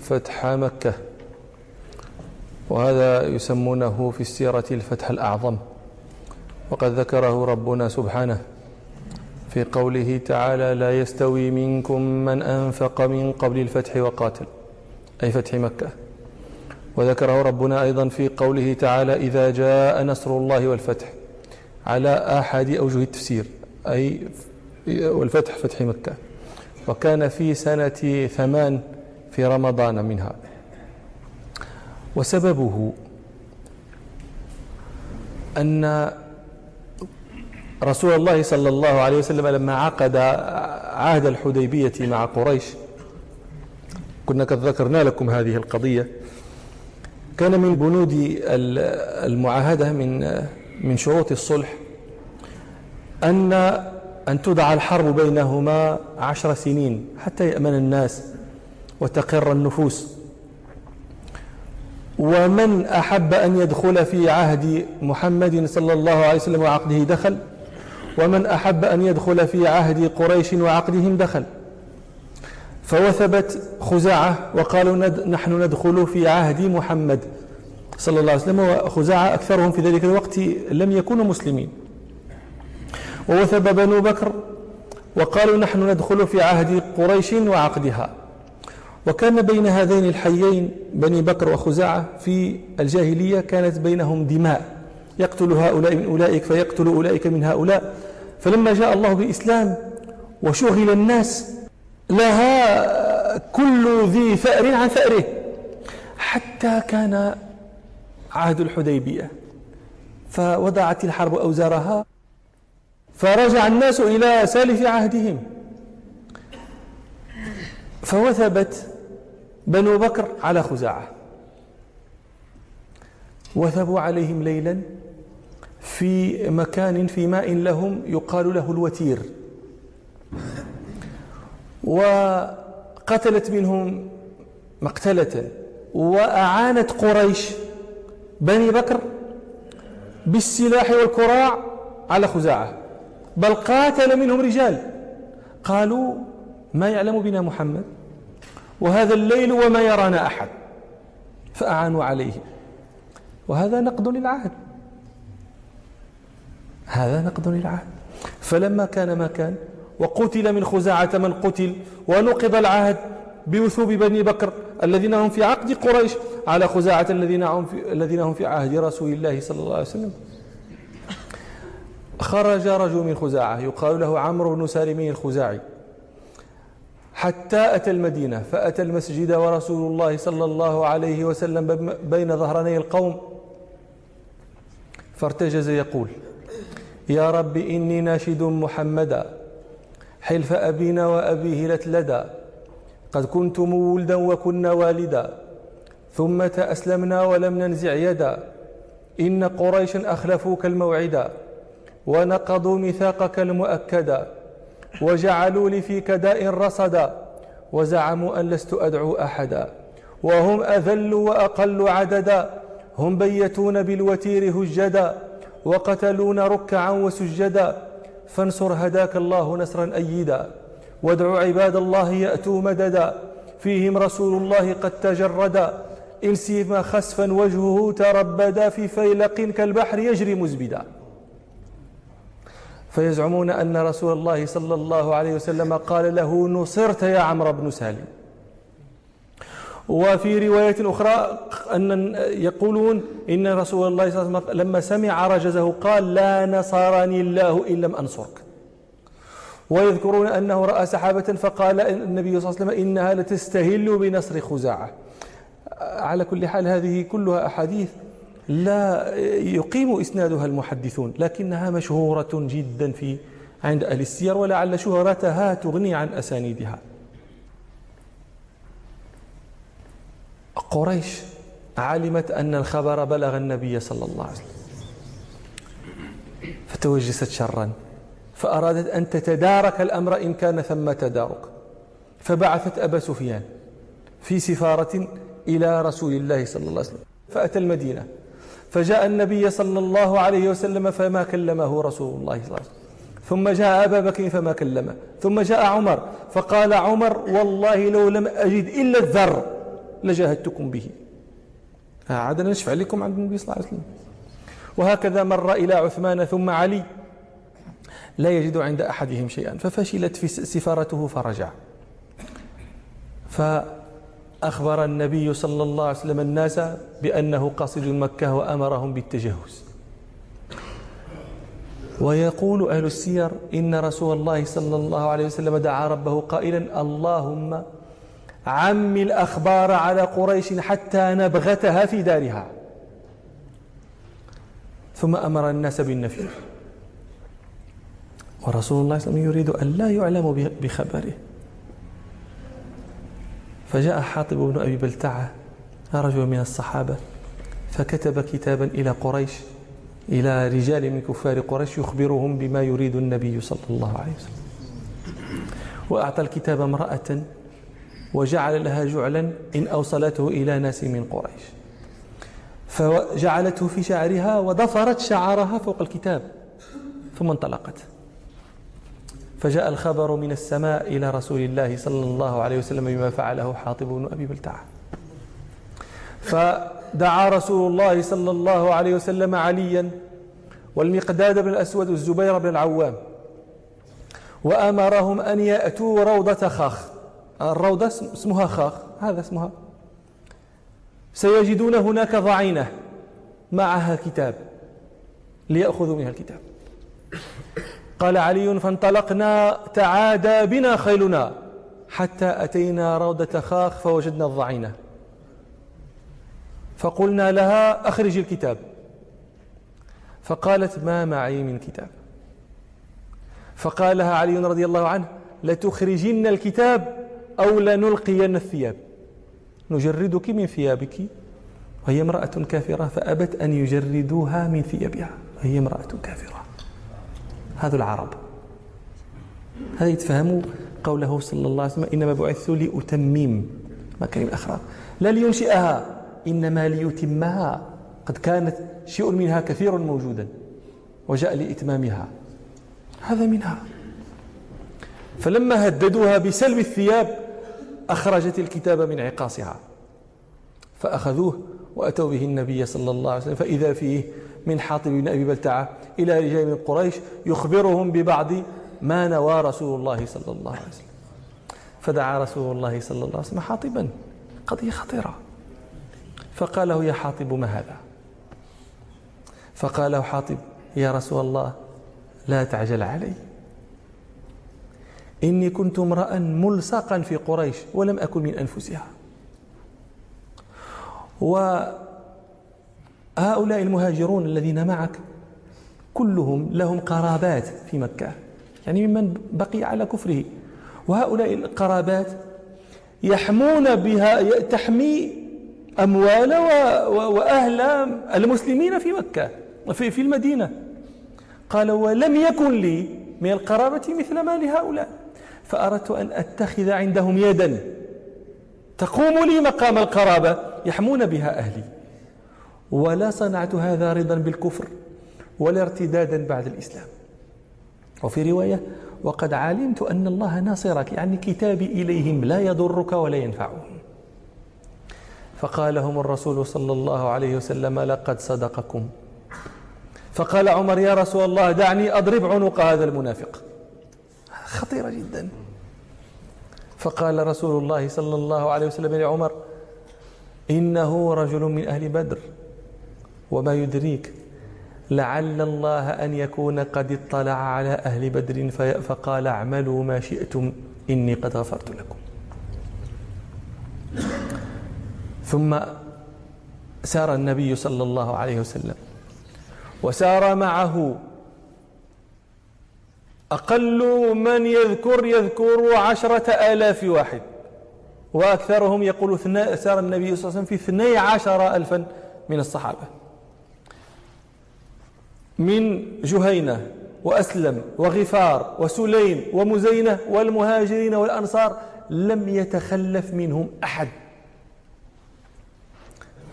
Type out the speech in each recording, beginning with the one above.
فتح مكة. وهذا يسمونه في السيرة الفتح الأعظم. وقد ذكره ربنا سبحانه في قوله تعالى لا يستوي منكم من أنفق من قبل الفتح وقاتل. أي فتح مكة. وذكره ربنا أيضا في قوله تعالى إذا جاء نصر الله والفتح على أحد أوجه التفسير. أي والفتح فتح مكة. وكان في سنة ثمان في رمضان منها. وسببه أن رسول الله صلى الله عليه وسلم لما عقد عهد الحديبية مع قريش كنا قد ذكرنا لكم هذه القضية كان من بنود المعاهدة من من شروط الصلح أن أن تدع الحرب بينهما عشر سنين حتى يأمن الناس. وتقر النفوس. ومن أحب أن يدخل في عهد محمد صلى الله عليه وسلم وعقده دخل ومن أحب أن يدخل في عهد قريش وعقدهم دخل. فوثبت خزاعة وقالوا ند نحن ندخل في عهد محمد صلى الله عليه وسلم وخزاعة أكثرهم في ذلك الوقت لم يكونوا مسلمين. ووثب بنو بكر وقالوا نحن ندخل في عهد قريش وعقدها. وكان بين هذين الحيين بني بكر وخزاعة في الجاهلية كانت بينهم دماء. يقتل هؤلاء من أولئك فيقتل أولئك من هؤلاء. فلما جاء الله بالإسلام وشغل الناس لها كل ذي ثأر عن ثأره حتى كان عهد الحديبية. فوضعت الحرب أوزارها. فرجع الناس إلى سالف عهدهم. فوثبت بنو بكر على خزاعة. وثبوا عليهم ليلا في مكان في ماء لهم يقال له الوتير. وقتلت منهم مقتلة وأعانت قريش بني بكر بالسلاح والكراع على خزاعة. بل قاتل منهم رجال. قالوا ما يعلم بنا محمد؟ وهذا الليل وما يرانا أحد فأعانوا عليه. وهذا نقد للعهد. هذا نقد للعهد. فلما كان ما كان وقتل من خزاعة من قتل ونقض العهد بوثوب بني بكر الذين هم في عقد قريش على خزاعة الذين هم في, الذين هم في عهد رسول الله صلى الله عليه وسلم. خرج رجل من خزاعة يقال له عمرو بن سالم الخزاعي. حتى أتى المدينة فأتى المسجد ورسول الله صلى الله عليه وسلم بين ظهراني القوم. فارتجز يقول يا رب إني ناشد محمدا حلف أبينا وأبيه لتلدا قد كنتم ولدا وكنا والدا ثم تأسلمنا ولم ننزع يدا. إن قريشا أخلفوك الموعدا ونقضوا ميثاقك المؤكدا. وجعلوا لي في كداء رصدا وزعموا أن لست أدعو أحدا. وهم أذل وأقل عددا. هم بيتون بالوتير هجدا. وقتلون ركعا وسجدا. فانصر هداك الله نصرا أيدا. وادع عباد الله يأتوا مددا. فيهم رسول الله قد تجردا. إن سيما خسفا وجهه تربدا. في فيلق كالبحر يجري مزبدا. فيزعمون أن رسول الله صلى الله عليه وسلم قال له نصرت يا عمرو بن سالم. وفي رواية أخرى أن يقولون إن رسول الله صلى الله عليه وسلم لما سمع رجزه قال لا نصرني الله إن لم أنصرك. ويذكرون أنه رأى سحابة فقال النبي صلى الله عليه وسلم إنها لتستهل بنصر خزاعة. على كل حال هذه كلها أحاديث لا يقيم إسنادها المحدثون لكنها مشهورة جدا في عند أهل السير ولعل شهرتها تغني عن أسانيدها. قريش علمت أن الخبر بلغ النبي صلى الله عليه وسلم فتوجست شرا فأرادت أن تتدارك الأمر إن كان ثم تدارك فبعثت أبا سفيان في سفارة إلى رسول الله صلى الله عليه وسلم فأتى المدينة. فجاء النبي صلى الله عليه وسلم فما كلمه رسول الله صلى الله عليه وسلم. ثم جاء أبا بكر فما كلمه. ثم جاء عمر فقال عمر والله لو لم أجد إلا الذر لجاهدتكم به. عاد نشفع لكم عند النبي صلى الله عليه وسلم. وهكذا مر إلى عثمان ثم علي. لا يجد عند أحدهم شيئا. ففشلت في سفارته فرجع. فأخبر النبي صلى الله عليه وسلم الناس بأنه قاصد مكة وأمرهم بالتجهز ويقول أهل السير إن رسول الله صلى الله عليه وسلم دعا ربه قائلا اللهم عم الأخبار على قريش حتى نبغتها في دارها. ثم أمر الناس بالنفير. ورسول الله صلى الله عليه وسلم يريد أن لا يعلم بخبره. فجاء حاطب بن أبي بلتعة رجل من الصحابة فكتب كتابا إلى قريش إلى رجال من كفار قريش يخبرهم بما يريد النبي صلى الله عليه وسلم. وأعطى الكتاب امرأة وجعل لها جعلا إن أوصلته إلى ناس من قريش. فجعلته في شعرها وضفرت شعرها فوق الكتاب ثم انطلقت. فجاء الخبر من السماء إلى رسول الله صلى الله عليه وسلم بما فعله حاطب بن أبي بلتعة. فدعا رسول الله صلى الله عليه وسلم عليا والمقداد بن الأسود والزبير بن العوام وأمرهم أن يأتوا روضة خاخ. الروضة اسمها خاخ هذا اسمها. سيجدون هناك ضعينة معها كتاب ليأخذوا منها الكتاب. قال علي فانطلقنا تعادى بنا خيلنا حتى أتينا روضة خاخ فوجدنا الضعينة. فقلنا لها أخرج الكتاب. فقالت ما معي من كتاب. فقال لها علي رضي الله عنه لتخرجن الكتاب أو لنلقين الثياب. نجردك من ثيابك. وهي امرأة كافرة فأبت أن يجردوها من ثيابها. وهي امرأة كافرة. هذا العرب. هذا يتفهموا قوله صلى الله عليه وسلم إنما بعثت لأتمم مكارم الأخلاق لا لينشئها إنما ليتمها. قد كانت شيء منها كثير موجودا وجاء لإتمامها. هذا منها. فلما هددوها بسلب الثياب أخرجت الكتاب من عقاصها. فأخذوه وأتوا به النبي صلى الله عليه وسلم فإذا فيه من حاطب بن أبي بلتعة إلى رجال من قريش يخبرهم ببعض ما نوى رسول الله صلى الله عليه وسلم. فدعا رسول الله صلى الله عليه وسلم حاطبا. قضية خطيرة. فقال له يا حاطب ما هذا؟ فقال له حاطب يا رسول الله لا تعجل علي. إني كنت امرأ ملصقا في قريش ولم أكن من أنفسها. وهؤلاء المهاجرون الذين معك كلهم لهم قرابات في مكة. يعني ممن بقي على كفره. وهؤلاء القرابات يحمون بها تحمي أموال وأهل المسلمين في مكة في في المدينة. قال ولم يكن لي من القرابة مثل ما لهؤلاء فأردت أن أتخذ عندهم يدا تقوم لي مقام القرابة يحمون بها أهلي. ولا صنعت هذا رضا بالكفر ولا ارتدادا بعد الإسلام. وفي رواية وقد علمت أن الله ناصرك يعني كتابي إليهم لا يضرك ولا ينفعهم. فقال لهم الرسول صلى الله عليه وسلم لقد صدقكم. فقال عمر يا رسول الله دعني أضرب عنق هذا المنافق. خطيرة جدا. فقال رسول الله صلى الله عليه وسلم لعمر إنه رجل من أهل بدر. وما يدريك لعل الله أن يكون قد اطلع على أهل بدر فقال اعملوا ما شئتم إني قد غفرت لكم. ثم سار النبي صلى الله عليه وسلم وسار معه أقل من يذكر يذكر عشرة آلاف واحد وأكثرهم يقول سار النبي صلى الله عليه وسلم في اثني عشر ألفا من الصحابة. من جهينة وأسلم وغفار وسليم ومزينة والمهاجرين والأنصار لم يتخلف منهم أحد.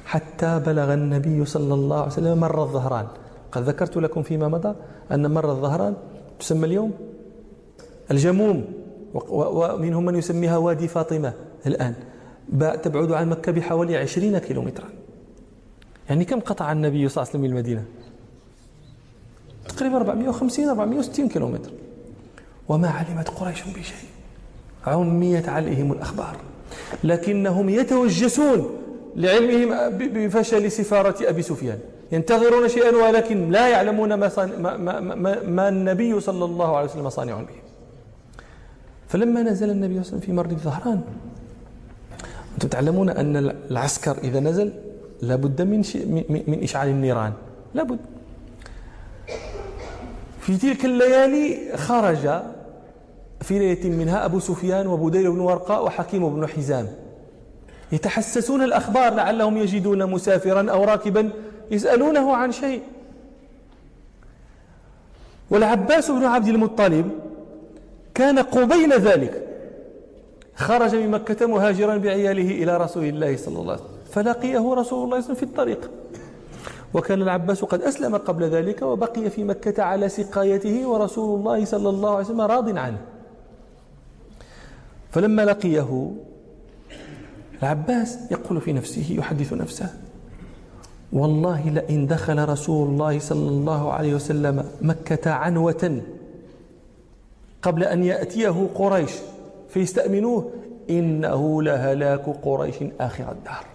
حتى بلغ النبي صلى الله عليه وسلم مر الظهران. قد ذكرت لكم فيما مضى أن مر الظهران تسمى اليوم الجموم ومنهم من يسميها وادي فاطمة الآن. تبعد عن مكة بحوالي عشرين كيلومترا. يعني كم قطع النبي صلى الله عليه وسلم المدينة؟ تقريبا 450 460 كيلومتر. وما علمت قريش بشيء. عميت عليهم الأخبار. لكنهم يتوجسون لعلمهم بفشل سفارة أبي سفيان. ينتظرون شيئا ولكن لا يعلمون ما, ما, ما, ما النبي صلى الله عليه وسلم صانع به. فلما نزل النبي صلى الله عليه وسلم في مرد الظهران أنتم تعلمون أن العسكر إذا نزل لابد من, من إشعال النيران. لابد. في تلك الليالي خرج في ليلة منها أبو سفيان وبديل بن ورقاء وحكيم بن حزام. يتحسسون الأخبار لعلهم يجدون مسافرا أو راكبا يسألونه عن شيء. والعباس بن عبد المطلب كان قبيل ذلك. خرج من مكة مهاجرا بعياله إلى رسول الله صلى الله عليه وسلم فلقيه رسول الله صلى الله عليه وسلم في الطريق. وكان العباس قد أسلم قبل ذلك وبقي في مكة على سقايته ورسول الله صلى الله عليه وسلم راض عنه. فلما لقيه العباس يقول في نفسه يحدث نفسه والله لئن دخل رسول الله صلى الله عليه وسلم مكة عنوة قبل أن يأتيه قريش فيستأمنوه إنه لهلاك قريش آخر الدهر.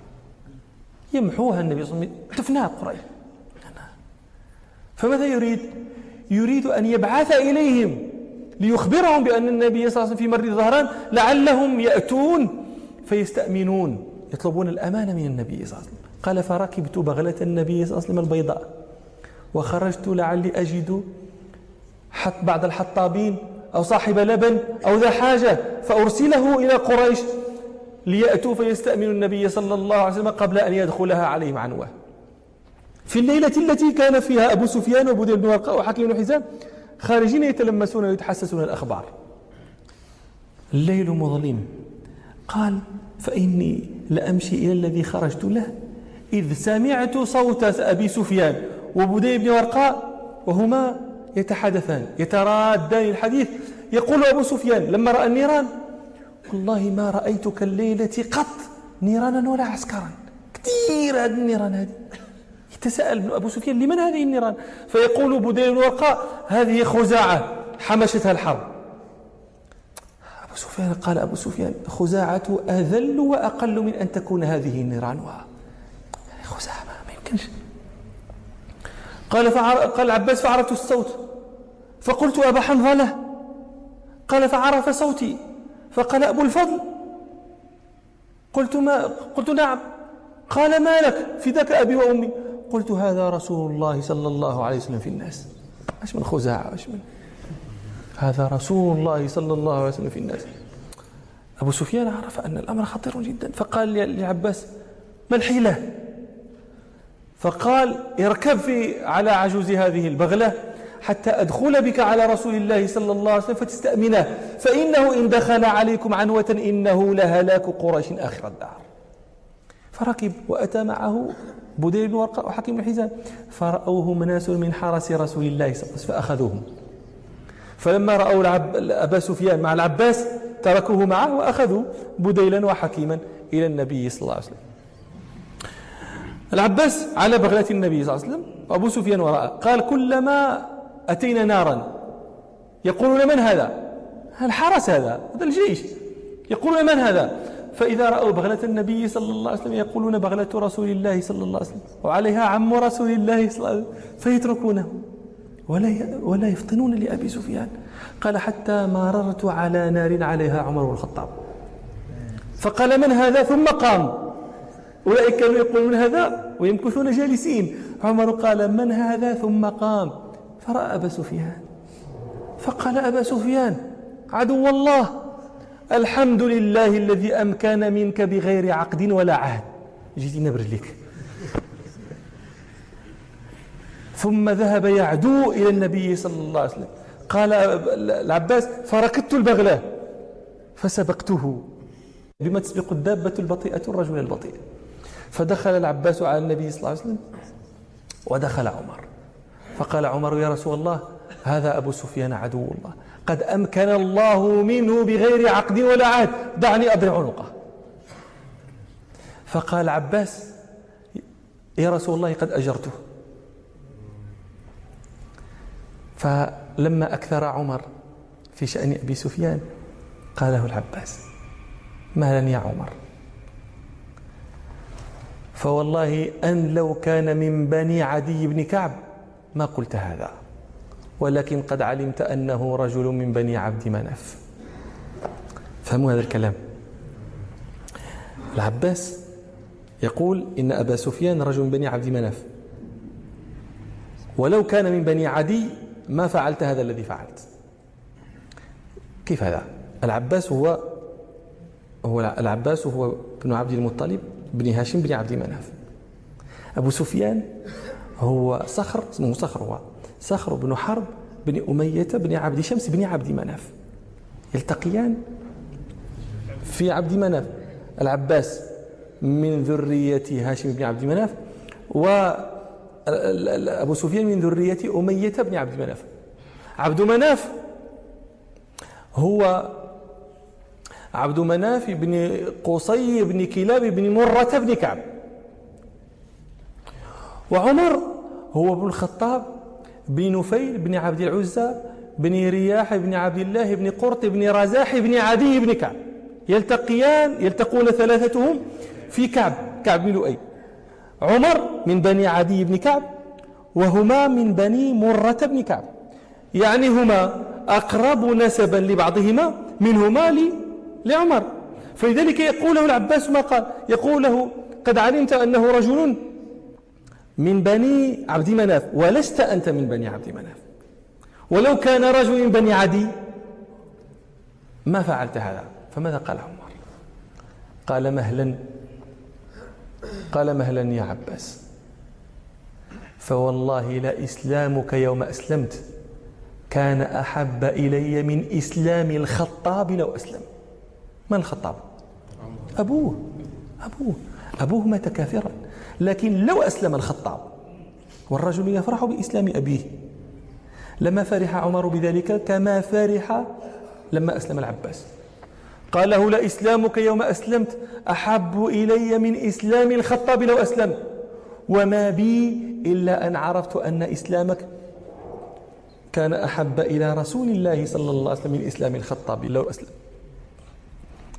يمحوها النبي صلى الله عليه وسلم. تفنى قريش فماذا يريد؟ يريد أن يبعث إليهم ليخبرهم بأن النبي صلى الله عليه وسلم في مر الظهران لعلهم يأتون فيستأمنون يطلبون الأمان من النبي صلى الله عليه وسلم. قال فركبت بغلة النبي صلى الله عليه وسلم البيضاء وخرجت لعلي أجد حط بعض الحطابين أو صاحب لبن أو ذا حاجة فأرسله إلى قريش ليأتوا فيستأمنوا النبي صلى الله عليه وسلم قبل أن يدخلها عليهم عنوة. في الليلة التي كان فيها أبو سفيان وبدر بن ورقاء وحكيم بن حزام خارجين يتلمسون ويتحسسون الأخبار. الليل مظلم. قال فإني لأمشي إلى الذي خرجت له إذ سمعت صوت أبي سفيان وبدي بن ورقاء وهما يتحدثان يترادان الحديث. يقول أبو سفيان لما رأى النيران والله ما رأيت كالليلة قط. نيرانا ولا عسكرا. كثير هذه النيران هذه. يتساءل ابن أبو سفيان لمن هذه النيران؟ فيقول بديل الورقاء هذه خزاعة. حمشتها الحرب. أبو سفيان قال أبو سفيان خزاعة أذل وأقل من أن تكون هذه النيران. خزاعة ما يمكنش. قال فعر... قال العباس فعرفت الصوت. فقلت أبا حنظلة. قال فعرف صوتي. فقال أبو الفضل قلت ما قلت نعم. قال ما لك فداك أبي وأمي؟ قلت هذا رسول الله صلى الله عليه وسلم في الناس. إيش من خزاعة إيش من هذا رسول الله صلى الله عليه وسلم في الناس. أبو سفيان عرف أن الأمر خطير جدا فقال لعباس ما الحيلة؟ فقال اركب في على عجوز هذه البغلة. حتى أدخل بك على رسول الله صلى الله عليه وسلم فتستأمنه. فإنه إن دخل عليكم عنوة إنه لهلاك قريش آخر الدهر. فركب وأتى معه بديل بن ورقاء وحكيم بن حزام. فرأوهم ناس من حرس رسول الله صلى الله عليه وسلم فأخذوهم. فلما رأوا العب... أبا سفيان مع العباس تركوه معه وأخذوا بديلا وحكيما إلى النبي صلى الله عليه وسلم. العباس على بغلة النبي صلى الله عليه وسلم. وأبو سفيان وراءه. قال كلما أتينا نارا. يقولون من هذا؟ الحرس هذا هذا الجيش. يقولون من هذا؟ فإذا رأوا بغلة النبي صلى الله عليه وسلم يقولون بغلة رسول الله صلى الله عليه وسلم وعليها عم رسول الله صلى الله عليه وسلم فيتركونه. ولا ولا يفطنون لأبي سفيان. قال حتى مررت على نار عليها عمر بن الخطاب. فقال من هذا؟ ثم قام. أولئك كانوا يقولون هذا ويمكثون جالسين. عمر قال من هذا؟ ثم قام. فرأى أبا سفيان فقال أبا سفيان عدو الله الحمد لله الذي أمكن منك بغير عقد ولا عهد. جيتي نبرد لك. ثم ذهب يعدو إلى النبي صلى الله عليه وسلم. قال العباس فركضت البغلة فسبقته. بما تسبق الدابة البطيئة الرجل البطيء فدخل العباس على النبي صلى الله عليه وسلم ودخل عمر. فقال عمر يا رسول الله هذا أبو سفيان عدو الله. قد أمكن الله منه بغير عقد ولا عهد. دعني أضرب عنقه. فقال عباس يا رسول الله قد أجرته. فلما أكثر عمر في شأن أبي سفيان قال له العباس مهلا يا عمر؟ فوالله أن لو كان من بني عدي بن كعب ما قلت هذا ولكن قد علمت أنه رجل من بني عبد مناف. فهموا هذا الكلام؟ العباس يقول إن أبا سفيان رجل من بني عبد مناف. ولو كان من بني عدي ما فعلت هذا الذي فعلت. كيف هذا؟ العباس هو هو العباس هو ابن عبد المطلب بن هاشم بن عبد مناف. أبو سفيان هو صخر اسمه صخر هو. صخر بن حرب بن أمية بن عبد شمس بن عبد مناف. يلتقيان في عبد مناف. العباس من ذرية هاشم بن عبد مناف و أبو سفيان من ذرية أمية بن عبد مناف. عبد مناف هو عبد مناف بن قصي بن كلاب بن مرة بن كعب. وعمر هو ابن الخطاب بن نفيل بن عبد العزى بن رياح بن عبد الله بن قرط بن رزاح بن عدي بن كعب. يلتقيان يلتقون ثلاثتهم في كعب. كعب بن لؤي. عمر من بني عدي بن كعب وهما من بني مرة بن كعب. يعني هما أقرب نسبا لبعضهما منهما لعمر. فلذلك يقول له العباس ما قال. يقول له قد علمت أنه رجل من بني عبد مناف ولست أنت من بني عبد مناف. ولو كان رجل من بني عدي ما فعلت هذا؟ فماذا قال عمر؟ قال مهلا قال مهلا يا عباس فوالله لإسلامك يوم أسلمت كان أحب إلي من إسلام الخطاب لو أسلم. من الخطاب؟ أبوه. أبوه. أبوه مات كافرا. لكن لو أسلم الخطاب والرجل يفرح بإسلام أبيه لما فرح عمر بذلك كما فرح لما أسلم العباس. قال له لإسلامك يوم أسلمت أحب إلي من إسلام الخطاب لو أسلم. وما بي إلا أن عرفت أن إسلامك كان أحب إلى رسول الله صلى الله عليه وسلم من إسلام الخطاب لو أسلم.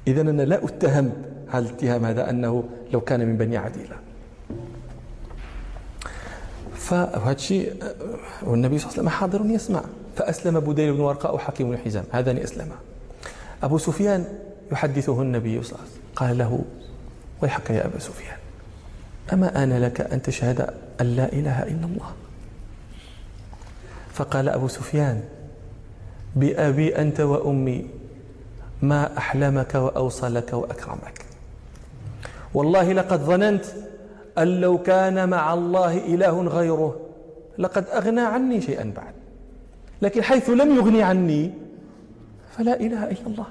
إذا أنا لا أتهم هذا الاتهام هذا أنه لو كان من بني عديلة. فهذا الشيء والنبي صلى الله عليه وسلم حاضر يسمع. فأسلم بديل بن ورقاء وحكيم بن حزام. هذان أسلما. أبو سفيان يحدثه النبي صلى الله عليه وسلم. قال له ويحك يا أبا سفيان أما آن لك أن تشهد أن لا إله إلا الله؟ فقال أبو سفيان بأبي أنت وأمي ما أحلمك وأوصلك وأكرمك. والله لقد ظننت أن لو كان مع الله إله غيره لقد أغنى عني شيئا بعد. لكن حيث لم يغني عني فلا إله إلا الله.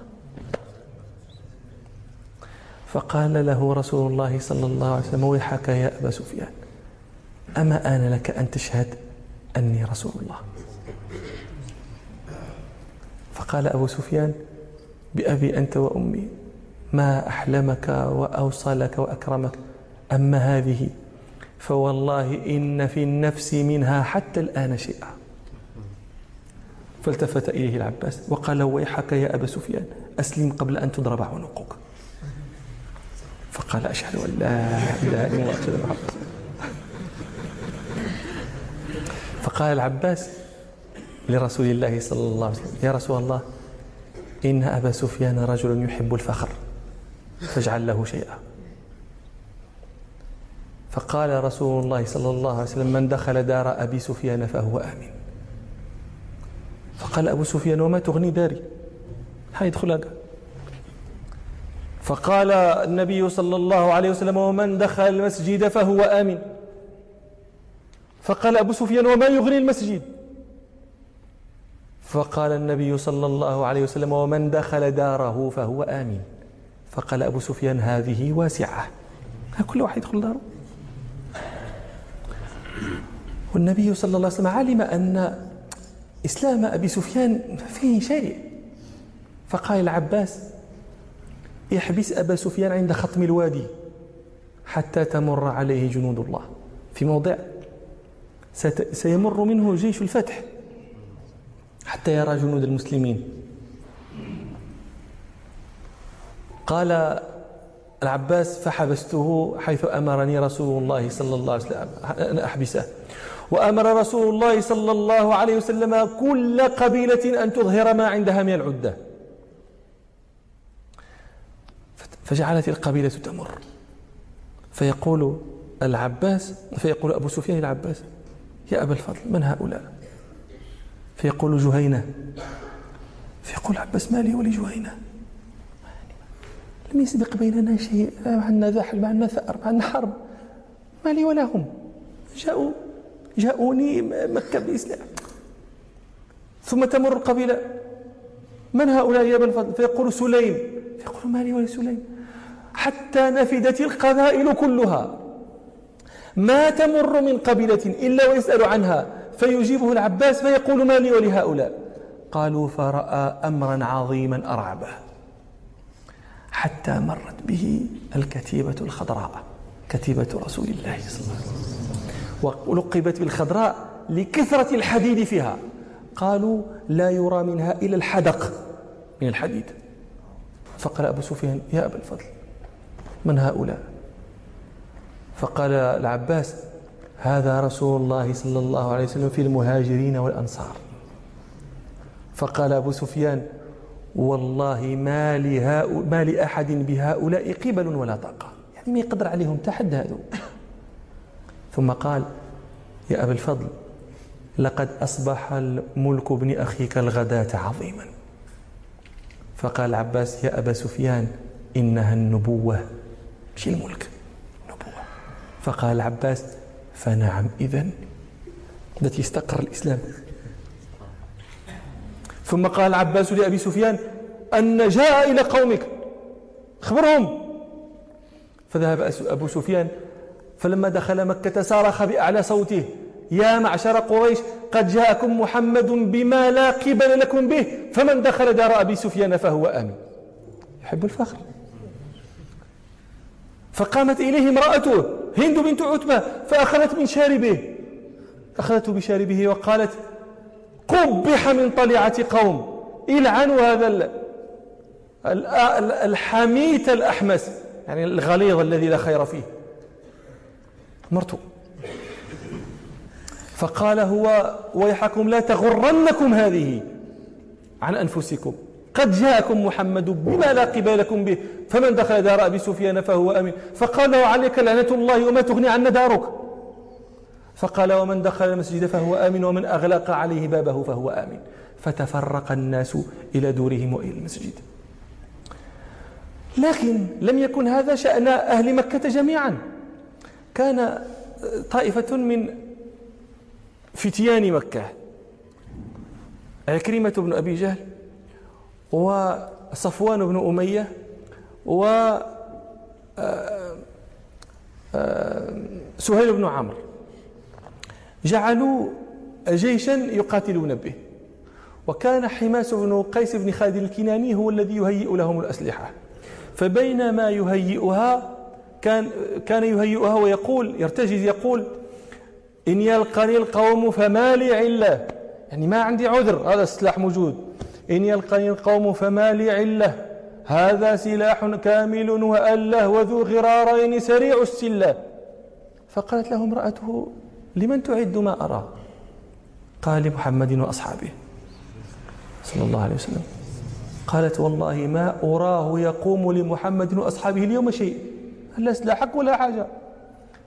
فقال له رسول الله صلى الله عليه وسلم ويحك يا أبا سفيان أما آن لك أن تشهد أني رسول الله؟ فقال أبو سفيان بأبي أنت وأمي ما أحلمك وأوصلك وأكرمك أما هذه فوالله إن في النفس منها حتى الآن شيئا. فالتفت إليه العباس وقال ويحك يا أبا سفيان أسلم قبل أن تضرب عنقك. فقال أشهد أن لا إله إلا الله أشهد أن فقال العباس لرسول الله صلى الله عليه وسلم يا رسول الله إن أبا سفيان رجل يحب الفخر فاجعل له شيئا. فقال رسول الله صلى الله عليه وسلم من دخل دار أبي سفيان فهو آمن. فقال أبو سفيان وما تغني داري؟ حيدخل فقال النبي صلى الله عليه وسلم ومن دخل المسجد فهو آمن. فقال أبو سفيان وما يغني المسجد؟ فقال النبي صلى الله عليه وسلم ومن دخل داره فهو آمن. فقال أبو سفيان هذه واسعة. كل واحد يدخل داره. والنبي صلى الله عليه وسلم علم أن إسلام أبي سفيان فيه شيء. فقال العباس احبس أبا سفيان عند خطم الوادي حتى تمر عليه جنود الله. في موضع سيمر منه جيش الفتح حتى يرى جنود المسلمين. قال العباس فحبسته حيث أمرني رسول الله صلى الله عليه وسلم أن أحبسه. وأمر رسول الله صلى الله عليه وسلم كل قبيلة أن تظهر ما عندها من العدة. فجعلت القبيلة تمر. فيقول العباس فيقول أبو سفيان العباس يا أبا الفضل من هؤلاء؟ فيقول جهينة فيقول العباس ما لي ولجهينة؟ لم يسبق بيننا شيء عندنا ذحل عندنا ثأر عندنا حرب ما لي ولا هم. جاءوا جاءوني مكة بإسلام. ثم تمر القبيلة. من هؤلاء يا ابن الفضل فيقول سليم. فيقول ما لي ولا سليم؟ حتى نفدت القبائل كلها. ما تمر من قبيلة إلا ويسأل عنها. فيجيبه العباس فيقول ما لي ولهؤلاء؟ قالوا فرأى أمرا عظيما أرعبه. حتى مرت به الكتيبة الخضراء كتيبة رسول الله صلى الله عليه وسلم. ولقبت بالخضراء لكثرة الحديد فيها. قالوا لا يرى منها إلا الحدق من الحديد. فقال أبو سفيان يا أبا الفضل من هؤلاء؟ فقال العباس هذا رسول الله صلى الله عليه وسلم في المهاجرين والأنصار. فقال أبو سفيان والله ما, لهؤلاء ما لأحد بهؤلاء قبل ولا طاقة. يعني ما يقدر عليهم تحد هذو ثم قال يا أبا الفضل لقد أصبح الملك ابن أخيك الغداة عظيما. فقال العباس يا أبا سفيان إنها النبوة. مش الملك؟ نبوة. فقال العباس فنعم إذن التي استقر الإسلام. ثم قال العباس لأبي سفيان أن جاء إلى قومك خبرهم فذهب أبو سفيان فلما دخل مكة صارخ بأعلى صوته يا معشر قريش قد جاءكم محمد بما لا قبل لكم به فمن دخل دار أبي سفيان فهو آمن يحب الفخر. فقامت إليه امرأته هند بنت عتبة فأخذت من شاربه. أخذته بشاربه وقالت قبح من طليعة قوم إلعنوا هذا الحميت الأحمس. يعني الغليظ الذي لا خير فيه. مرته فقال هو ويحكم لا تغرنكم هذه عن أنفسكم. قد جاءكم محمد بما لا قبالكم به فمن دخل دار أبي سفيان فهو أمين. فقال له عليك لعنة الله وما تغني عنا دارك. فقال ومن دخل المسجد فهو آمن ومن أغلق عليه بابه فهو آمن فتفرق الناس إلى دورهم وإلى المسجد. لكن لم يكن هذا شأن أهل مكة جميعا. كان طائفة من فتيان مكة. عكرمة بن أبي جهل وصفوان بن أمية و آه، آه، سهيل بن عمرو. جعلوا جيشا يقاتلون به. وكان حماس بن قيس بن خالد الكناني هو الذي يهيئ لهم الأسلحة. فبينما يهيئها كان كان يهيئها ويقول يرتجز يقول إن يلقني القوم فما لي علة. يعني ما عندي عذر هذا السلاح موجود. إن يلقني القوم فما لي علة. هذا سلاح كامل وأله وذو غرارين سريع السلة. فقالت له امرأته لمن تعد ما أرى؟ قال لمحمد وأصحابه. صلى الله عليه وسلم. قالت والله ما أراه يقوم لمحمد وأصحابه اليوم شيء. لا حق ولا حاجة.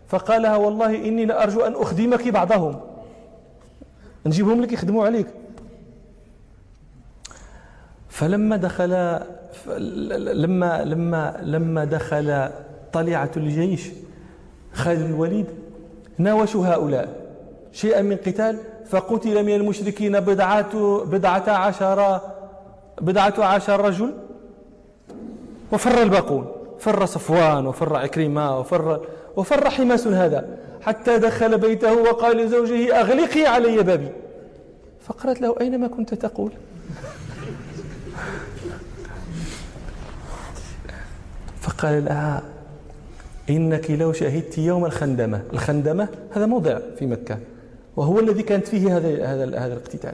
فقال لها والله إني لأرجو أن أخدمك بعضهم. نجيبهم لك يخدموا عليك. فلما دخل لما لما لما دخل طليعة الجيش خالد الوليد ناوشوا هؤلاء. شيئا من قتال؟ فقتل من المشركين بضعة بضعة عشر بضعة عشر رجل وفر الباقون. فر صفوان وفر عكرمة وفر وفر حماس هذا. حتى دخل بيته وقال لزوجه أغلقي علي بابي. فقالت له أين ما كنت تقول؟ فقال لها إنك لو شهدت يوم الخندمة. الخندمة هذا موضع في مكة. وهو الذي كانت فيه هذا هذا هذا الاقتتال.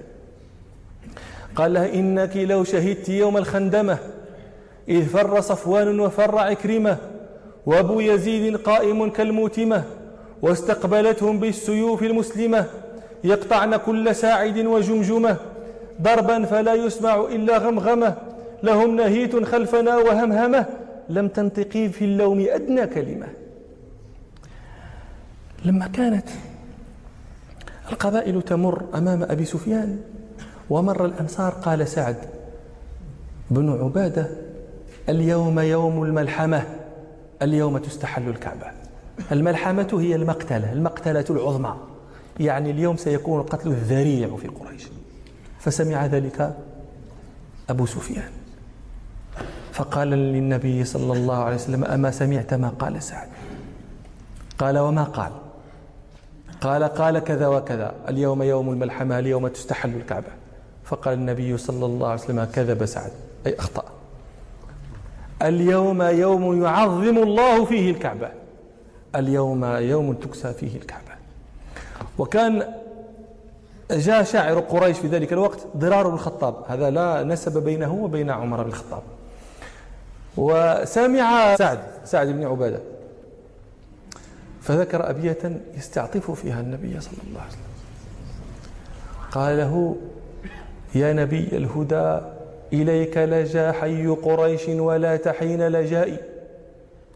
قال لها إنك لو شهدت يوم الخندمة. إذ فر صفوان وفر عكرمة وأبو يزيد قائم كالموتمة واستقبلتهم بالسيوف المسلمة يقطعن كل ساعد وجمجمة ضربا فلا يسمع إلا غمغمة لهم نهيت خلفنا وهمهمة لم تنطقي في اللوم أدنى كلمة. لما كانت القبائل تمر أمام أبي سفيان ومر الأنصار قال سعد بن عبادة اليوم يوم الملحمة اليوم تستحل الكعبة. الملحمة هي المقتلة المقتلة العظمى. يعني اليوم سيكون القتل الذريع في قريش. فسمع ذلك أبو سفيان. فقال للنبي صلى الله عليه وسلم أما سمعت ما قال سعد؟ قال وما قال؟ قال قال كذا وكذا. اليوم يوم الملحمة اليوم تستحل الكعبة. فقال النبي صلى الله عليه وسلم كذب سعد أي أخطأ. اليوم يوم يعظم الله فيه الكعبة. اليوم يوم تكسى فيه الكعبة. وكان جاء شاعر قريش في ذلك الوقت ضرار بن الخطاب. هذا لا نسب بينه وبين عمر بن الخطاب. وسمع سعد سعد بن عبادة. فذكر أبية يستعطف فيها النبي صلى الله عليه وسلم. قال له يا نبي الهدى إليك لجا حي قريش ولا تحين لجائي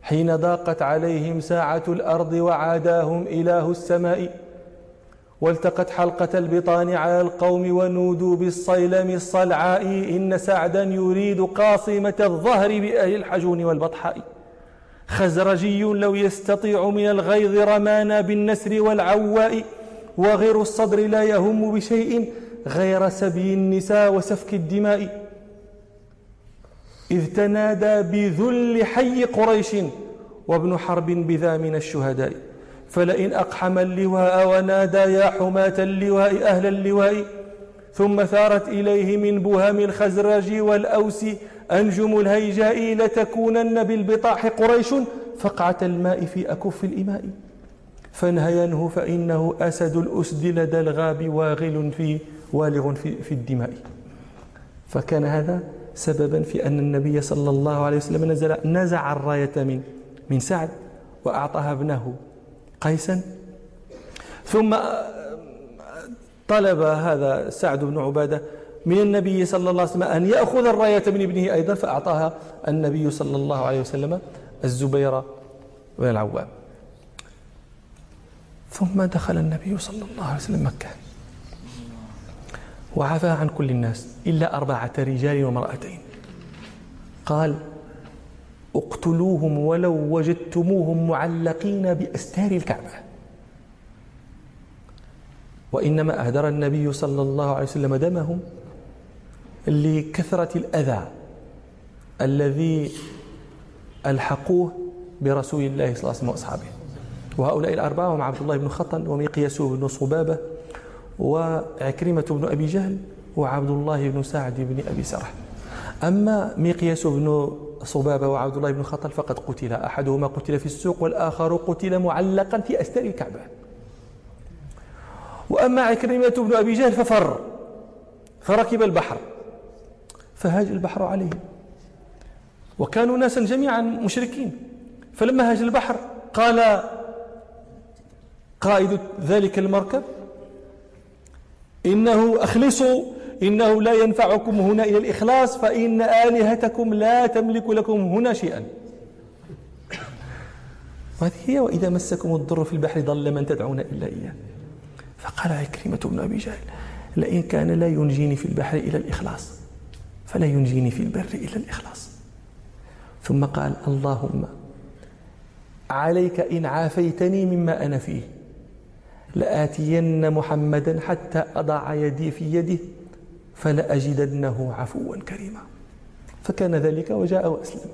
حين ضاقت عليهم ساعة الأرض وعاداهم إله السماء. والتقت حلقة البطان على القوم ونودوا بالصيلم الصلعاء. إن سعدا يريد قاصمة الظهر بأهل الحجون والبطحاء. خزرجي لو يستطيع من الغيظ رمانا بالنسر والعواء. وغير الصدر لا يهم بشيء غير سبي النساء وسفك الدماء. إذ تنادى بذل حي قريش وابن حرب بذا من الشهداء فلئن أقحم اللواء ونادى يا حماة اللواء أهل اللواء ثم ثارت إليه من بهم الخزرج والأوس أنجم الهيجاء لتكونن بالبطاح قريش فقعة الماء في أكف الإماء. فانهينه فإنه أسد الأسد لدى الغاب واغل في والغ في, في الدماء. فكان هذا سببا في أن النبي صلى الله عليه وسلم نزل نزع الراية من من سعد وأعطاها ابنه قيسا. ثم طلب هذا سعد بن عبادة من النبي صلى الله عليه وسلم أن يأخذ الراية من ابنه أيضا فأعطاها النبي صلى الله عليه وسلم الزبير بن العوام ثم دخل النبي صلى الله عليه وسلم مكة. وعفى عن كل الناس إلا أربعة رجال وامرأتين. قال اقتلوهم ولو وجدتموهم معلقين بأستار الكعبة. وإنما أهدر النبي صلى الله عليه وسلم دمهم لكثرة الأذى الذي ألحقوه برسول الله صلى الله عليه وسلم وأصحابه. وهؤلاء الأربعة هم عبد الله بن خطن ومقياس بن صبابة وعكرمة بن أبي جهل وعبد الله بن سعد بن أبي سرح. أما مقياس بن صبابة وعبد الله بن خطل فقد قتل. أحدهما قتل في السوق والآخر قتل معلقا في أستار الكعبة. وأما عكرمة بن أبي جهل ففر فركب البحر فهاج البحر عليه. وكانوا ناسا جميعا مشركين. فلما هاج البحر قال قائد ذلك المركب إنه أخلصوا إنه لا ينفعكم هنا إلى الإخلاص فإن آلهتكم لا تملك لكم هنا شيئا. وهذه هي وإذا مسكم الضر في البحر ضل من تدعون إلا إياه. فقال عكرمة بن أبي جهل لئن كان لا ينجيني في البحر إلى الإخلاص فلا ينجيني في البر إلى الإخلاص. ثم قال اللهم عليك إن عافيتني مما أنا فيه. لآتين محمدا حتى أضع يدي في يده فلأجدنه عفوا كريما. فكان ذلك وجاء وأسلم.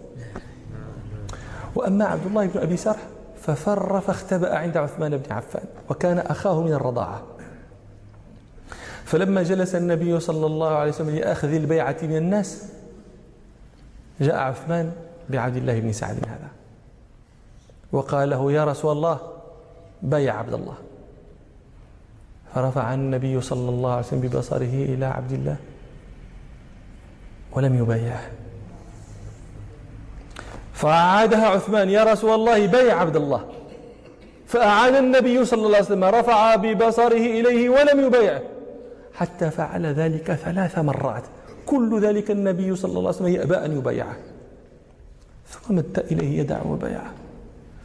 وأما عبد الله بن أبي سرح ففر فاختبأ عند عثمان بن عفان وكان أخاه من الرضاعة. فلما جلس النبي صلى الله عليه وسلم لأخذ البيعة من الناس جاء عثمان بعبد الله بن سعد هذا وقال له يا رسول الله بايع عبد الله. فرفع النبي صلى الله عليه وسلم ببصره إلى عبد الله ولم يبايعه. فأعادها عثمان يا رسول الله بيع عبد الله. فأعاد النبي صلى الله عليه وسلم رفع ببصره إليه ولم يبايعه. حتى فعل ذلك ثلاث مرات. كل ذلك النبي صلى الله عليه وسلم يأبى أن يبايعه. ثم مد إليه يدعه وبايعه.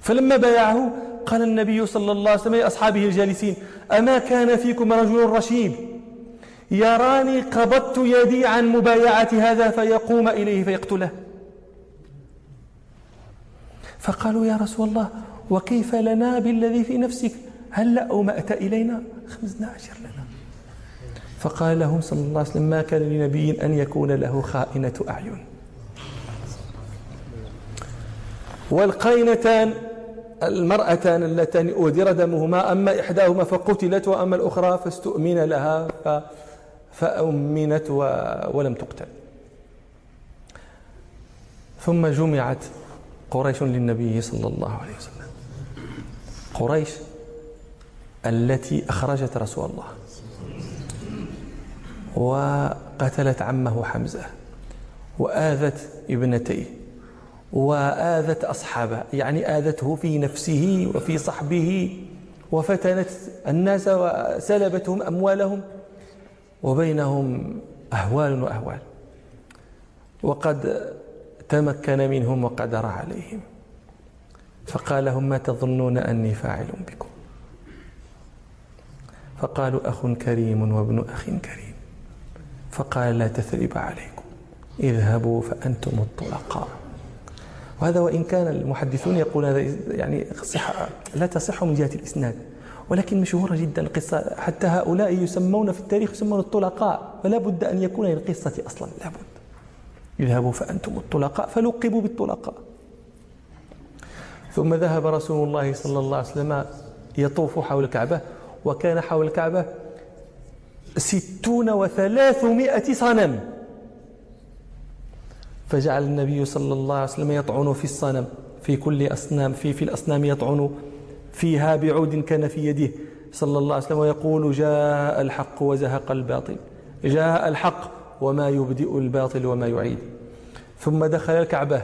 فلما بايعه قال النبي صلى الله عليه وسلم لأصحابه الجالسين أما كان فيكم رجل رشيد يراني قبضت يدي عن مبايعة هذا فيقوم إليه فيقتله. فقالوا يا رسول الله وكيف لنا بالذي في نفسك؟ هل أومأت إلينا؟ خمسنا عشر لنا. فقال لهم صلى الله عليه وسلم ما كان لنبي أن يكون له خائنة أعين. والقينتان المرأتان اللتان أهدر دمهما أما إحداهما فقتلت وأما الأخرى فاستؤمن لها فأمنت ولم تقتل. ثم جمعت قريش للنبي صلى الله عليه وسلم. قريش التي أخرجت رسول الله. وقتلت عمه حمزة. وآذت ابنتيه. وآذت أصحابه يعني آذته في نفسه وفي صحبه وفتنت الناس وسلبتهم أموالهم وبينهم أهوال وأهوال. وقد تمكن منهم وقدر عليهم. فقال لهم ما تظنون أني فاعل بكم؟ فقالوا أخ كريم وابن أخ كريم. فقال لا تثريب عليكم اذهبوا فأنتم الطلقاء. وهذا وإن كان المحدثون يقولون هذا يعني صحة لا تصح من جهة الإسناد. ولكن مشهورة جدا القصة حتى هؤلاء يسمون في التاريخ يسمون الطلقاء فلا بد أن يكون للقصة أصلا. لا بد. اذهبوا فأنتم الطلقاء فلقبوا بالطلقاء. ثم ذهب رسول الله صلى الله عليه وسلم يطوف حول الكعبة وكان حول الكعبة ستون وثلاثمائة صنم. فجعل النبي صلى الله عليه وسلم يطعن في الصنم في كل أصنام في في الأصنام يطعن فيها بعود كان في يده صلى الله عليه وسلم ويقول جاء الحق وزهق الباطل جاء الحق وما يبدئ الباطل وما يعيد. ثم دخل الكعبة.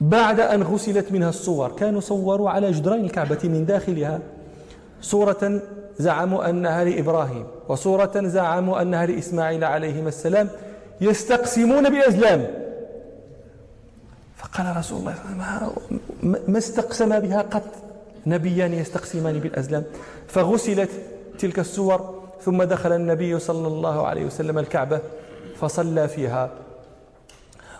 بعد أن غسلت منها الصور كانوا صوروا على جدران الكعبة من داخلها. صورة زعموا أنها لإبراهيم وصورة زعموا أنها لإسماعيل عليهما السلام. يستقسمون بأزلام. فقال رسول الله ما استقسم بها قط نبيان يستقسمان بالأزلام. فغسلت تلك الصور ثم دخل النبي صلى الله عليه وسلم الكعبة فصلى فيها.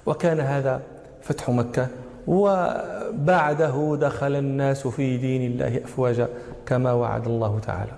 وكان هذا فتح مكة وبعده دخل الناس في دين الله أفواجا كما وعد الله تعالى.